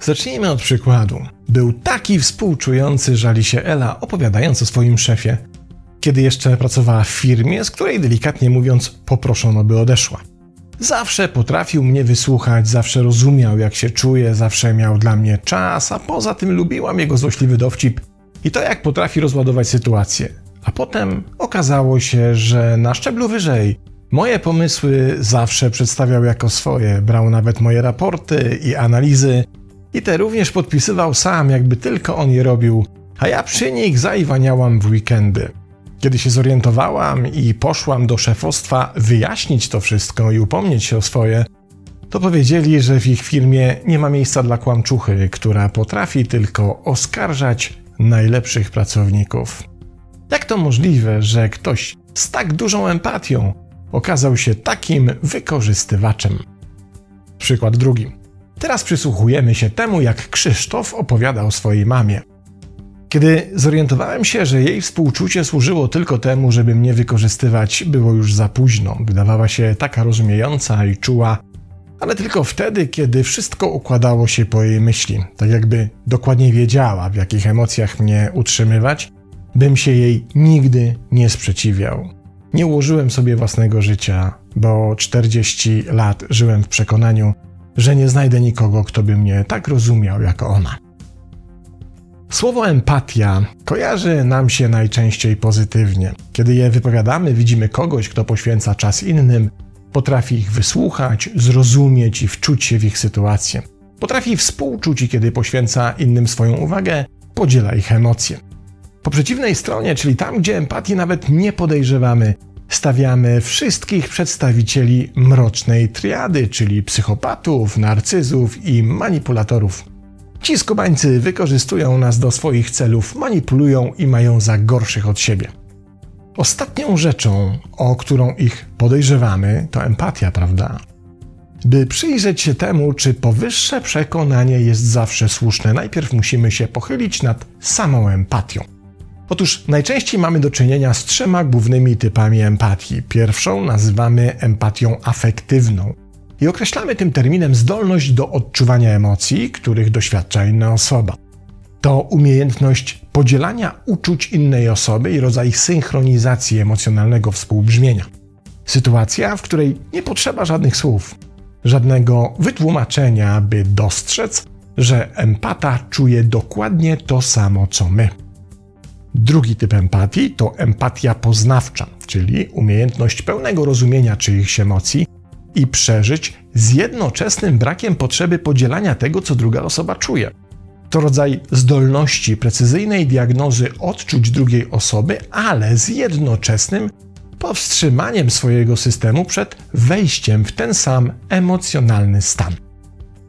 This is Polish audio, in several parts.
Zacznijmy od przykładu. Był taki współczujący, żali się Ela, opowiadając o swoim szefie, kiedy jeszcze pracowała w firmie, z której delikatnie mówiąc poproszono, by odeszła. Zawsze potrafił mnie wysłuchać, zawsze rozumiał, jak się czuję, zawsze miał dla mnie czas, a poza tym lubiłam jego złośliwy dowcip i to, jak potrafi rozładować sytuację. A potem okazało się, że na szczeblu wyżej moje pomysły zawsze przedstawiał jako swoje, brał nawet moje raporty i analizy, i te również podpisywał sam, jakby tylko on je robił, a ja przy nich zaiwaniałam w weekendy. Kiedy się zorientowałam i poszłam do szefostwa wyjaśnić to wszystko i upomnieć się o swoje, to powiedzieli, że w ich firmie nie ma miejsca dla kłamczuchy, która potrafi tylko oskarżać najlepszych pracowników. Jak to możliwe, że ktoś z tak dużą empatią okazał się takim wykorzystywaczem? Przykład drugi. Teraz przysłuchujemy się temu, jak Krzysztof opowiada o swojej mamie. Kiedy zorientowałem się, że jej współczucie służyło tylko temu, żeby mnie wykorzystywać, było już za późno. Wydawała się taka rozumiejąca i czuła, ale tylko wtedy, kiedy wszystko układało się po jej myśli, tak jakby dokładnie wiedziała, w jakich emocjach mnie utrzymywać, bym się jej nigdy nie sprzeciwiał. Nie ułożyłem sobie własnego życia, bo 40 lat żyłem w przekonaniu, że nie znajdę nikogo, kto by mnie tak rozumiał jako ona. Słowo empatia kojarzy nam się najczęściej pozytywnie. Kiedy je wypowiadamy, widzimy kogoś, kto poświęca czas innym, potrafi ich wysłuchać, zrozumieć i wczuć się w ich sytuację. Potrafi współczuć i kiedy poświęca innym swoją uwagę, podziela ich emocje. Po przeciwnej stronie, czyli tam, gdzie empatii nawet nie podejrzewamy, stawiamy wszystkich przedstawicieli mrocznej triady, czyli psychopatów, narcyzów i manipulatorów. Ci skubańcy wykorzystują nas do swoich celów, manipulują i mają za gorszych od siebie. Ostatnią rzeczą, o którą ich podejrzewamy, to empatia, prawda? By przyjrzeć się temu, czy powyższe przekonanie jest zawsze słuszne, najpierw musimy się pochylić nad samą empatią. Otóż najczęściej mamy do czynienia z trzema głównymi typami empatii. Pierwszą nazywamy empatią afektywną i określamy tym terminem zdolność do odczuwania emocji, których doświadcza inna osoba. To umiejętność podzielania uczuć innej osoby i rodzaj synchronizacji emocjonalnego współbrzmienia. Sytuacja, w której nie potrzeba żadnych słów, żadnego wytłumaczenia, by dostrzec, że empata czuje dokładnie to samo co my. Drugi typ empatii to empatia poznawcza, czyli umiejętność pełnego rozumienia czyichś emocji i przeżyć z jednoczesnym brakiem potrzeby podzielania tego, co druga osoba czuje. To rodzaj zdolności precyzyjnej diagnozy odczuć drugiej osoby, ale z jednoczesnym powstrzymaniem swojego systemu przed wejściem w ten sam emocjonalny stan.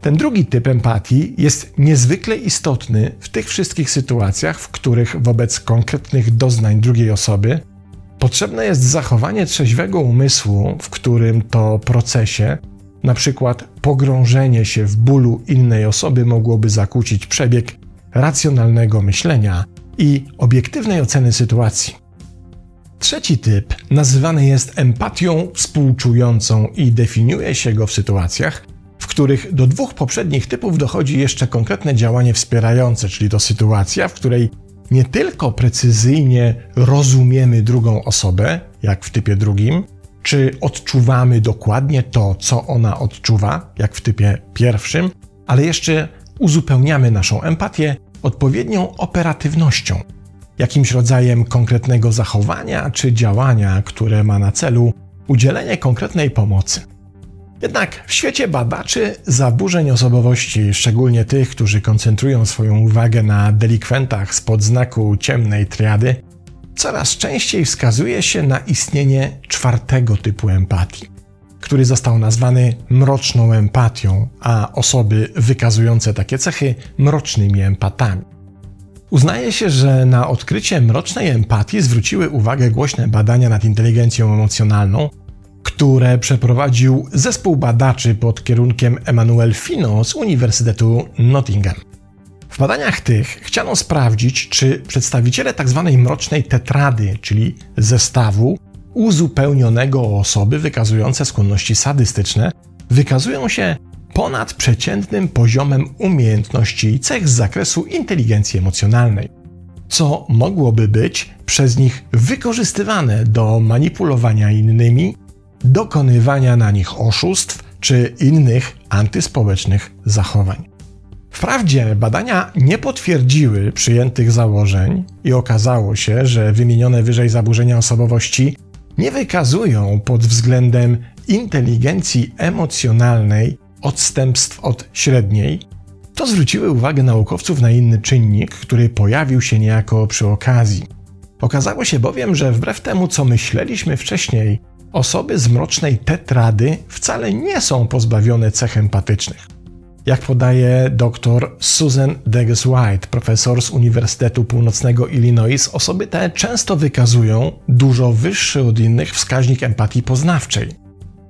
Ten drugi typ empatii jest niezwykle istotny w tych wszystkich sytuacjach, w których wobec konkretnych doznań drugiej osoby potrzebne jest zachowanie trzeźwego umysłu, w którym to procesie na przykład pogrążenie się w bólu innej osoby mogłoby zakłócić przebieg racjonalnego myślenia i obiektywnej oceny sytuacji. Trzeci typ nazywany jest empatią współczującą i definiuje się go w sytuacjach, w których do dwóch poprzednich typów dochodzi jeszcze konkretne działanie wspierające, czyli to sytuacja, w której nie tylko precyzyjnie rozumiemy drugą osobę, jak w typie drugim, czy odczuwamy dokładnie to, co ona odczuwa, jak w typie pierwszym, ale jeszcze uzupełniamy naszą empatię odpowiednią operatywnością, jakimś rodzajem konkretnego zachowania czy działania, które ma na celu udzielenie konkretnej pomocy. Jednak w świecie badaczy zaburzeń osobowości, szczególnie tych, którzy koncentrują swoją uwagę na delikwentach spod znaku ciemnej triady, coraz częściej wskazuje się na istnienie czwartego typu empatii, który został nazwany mroczną empatią, a osoby wykazujące takie cechy mrocznymi empatami. Uznaje się, że na odkrycie mrocznej empatii zwróciły uwagę głośne badania nad inteligencją emocjonalną, które przeprowadził zespół badaczy pod kierunkiem Emmanuel Fino z Uniwersytetu Nottingham. W badaniach tych chciano sprawdzić, czy przedstawiciele tzw. Tak mrocznej tetrady, czyli zestawu uzupełnionego o osoby wykazujące skłonności sadystyczne, wykazują się ponad przeciętnym poziomem umiejętności i cech z zakresu inteligencji emocjonalnej, co mogłoby być przez nich wykorzystywane do manipulowania innymi, dokonywania na nich oszustw czy innych antyspołecznych zachowań. Wprawdzie badania nie potwierdziły przyjętych założeń i okazało się, że wymienione wyżej zaburzenia osobowości nie wykazują pod względem inteligencji emocjonalnej odstępstw od średniej, to zwróciły uwagę naukowców na inny czynnik, który pojawił się niejako przy okazji. Okazało się bowiem, że wbrew temu, co myśleliśmy wcześniej, osoby z mrocznej tetrady wcale nie są pozbawione cech empatycznych. Jak podaje dr Susan Degges-White, profesor z Uniwersytetu Północnego Illinois, osoby te często wykazują dużo wyższy od innych wskaźnik empatii poznawczej.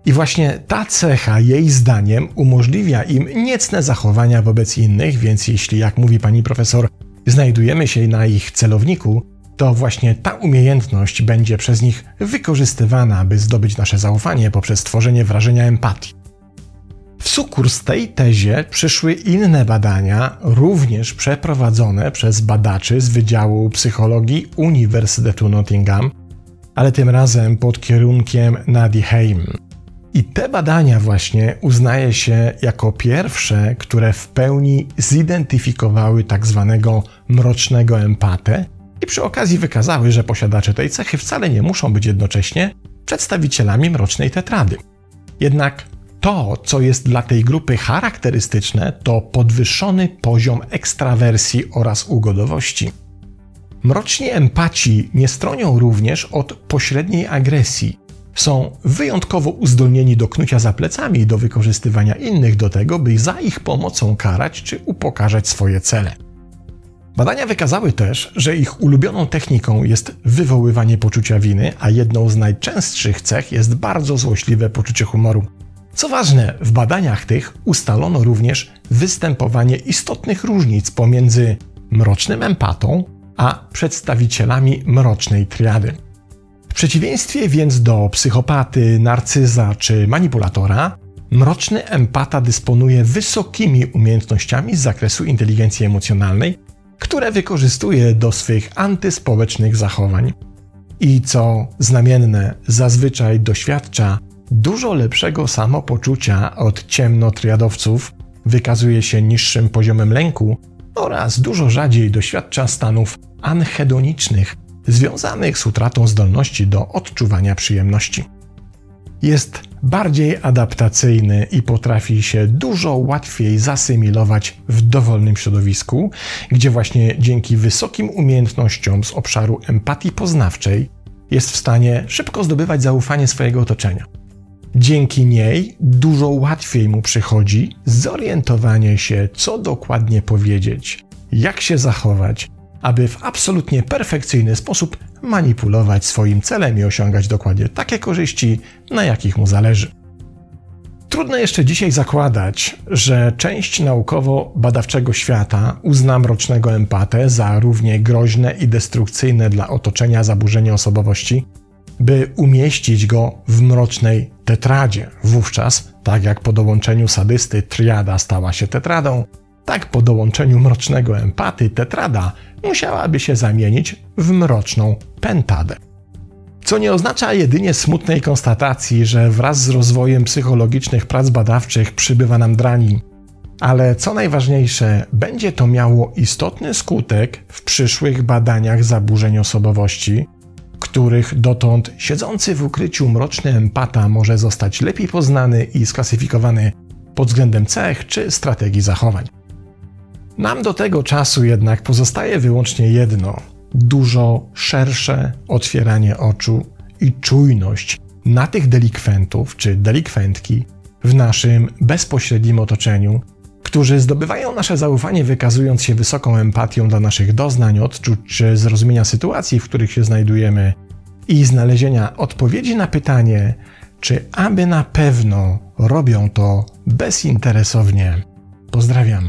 I właśnie ta cecha, jej zdaniem, umożliwia im niecne zachowania wobec innych, więc jeśli, jak mówi pani profesor, znajdujemy się na ich celowniku, to właśnie ta umiejętność będzie przez nich wykorzystywana, by zdobyć nasze zaufanie poprzez tworzenie wrażenia empatii. W sukurs tej tezie przyszły inne badania, również przeprowadzone przez badaczy z Wydziału Psychologii Uniwersytetu Nottingham, ale tym razem pod kierunkiem Nadie Heim. I te badania właśnie uznaje się jako pierwsze, które w pełni zidentyfikowały tak zwanego mrocznego empatę i przy okazji wykazały, że posiadacze tej cechy wcale nie muszą być jednocześnie przedstawicielami mrocznej tetrady. Jednak to, co jest dla tej grupy charakterystyczne, to podwyższony poziom ekstrawersji oraz ugodowości. Mroczni empaci nie stronią również od pośredniej agresji. Są wyjątkowo uzdolnieni do knucia za plecami i do wykorzystywania innych do tego, by za ich pomocą karać czy upokarzać swoje cele. Badania wykazały też, że ich ulubioną techniką jest wywoływanie poczucia winy, a jedną z najczęstszych cech jest bardzo złośliwe poczucie humoru. Co ważne, w badaniach tych ustalono również występowanie istotnych różnic pomiędzy mrocznym empatą a przedstawicielami mrocznej triady. W przeciwieństwie więc do psychopaty, narcyza czy manipulatora, mroczny empata dysponuje wysokimi umiejętnościami z zakresu inteligencji emocjonalnej, które wykorzystuje do swych antyspołecznych zachowań. I co znamienne, zazwyczaj doświadcza dużo lepszego samopoczucia od ciemnotriadowców, wykazuje się niższym poziomem lęku oraz dużo rzadziej doświadcza stanów anhedonicznych związanych z utratą zdolności do odczuwania przyjemności. Jest bardziej adaptacyjny i potrafi się dużo łatwiej zasymilować w dowolnym środowisku, gdzie właśnie dzięki wysokim umiejętnościom z obszaru empatii poznawczej jest w stanie szybko zdobywać zaufanie swojego otoczenia. Dzięki niej dużo łatwiej mu przychodzi zorientowanie się, co dokładnie powiedzieć, jak się zachować, aby w absolutnie perfekcyjny sposób manipulować swoim celem i osiągać dokładnie takie korzyści, na jakich mu zależy. Trudno jeszcze dzisiaj zakładać, że część naukowo-badawczego świata uzna mrocznego empatę za równie groźne i destrukcyjne dla otoczenia zaburzenie osobowości, by umieścić go w mrocznej tetradzie. Wówczas, tak jak po dołączeniu sadysty triada stała się tetradą, tak po dołączeniu mrocznego empaty tetrada musiałaby się zamienić w mroczną pentadę. Co nie oznacza jedynie smutnej konstatacji, że wraz z rozwojem psychologicznych prac badawczych przybywa nam drani, ale co najważniejsze, będzie to miało istotny skutek w przyszłych badaniach zaburzeń osobowości, których dotąd siedzący w ukryciu mroczny empata może zostać lepiej poznany i sklasyfikowany pod względem cech czy strategii zachowań. Nam do tego czasu jednak pozostaje wyłącznie jedno: dużo szersze otwieranie oczu i czujność na tych delikwentów czy delikwentki w naszym bezpośrednim otoczeniu, którzy zdobywają nasze zaufanie, wykazując się wysoką empatią dla naszych doznań, odczuć czy zrozumienia sytuacji, w których się znajdujemy i znalezienia odpowiedzi na pytanie, czy aby na pewno robią to bezinteresownie. Pozdrawiam.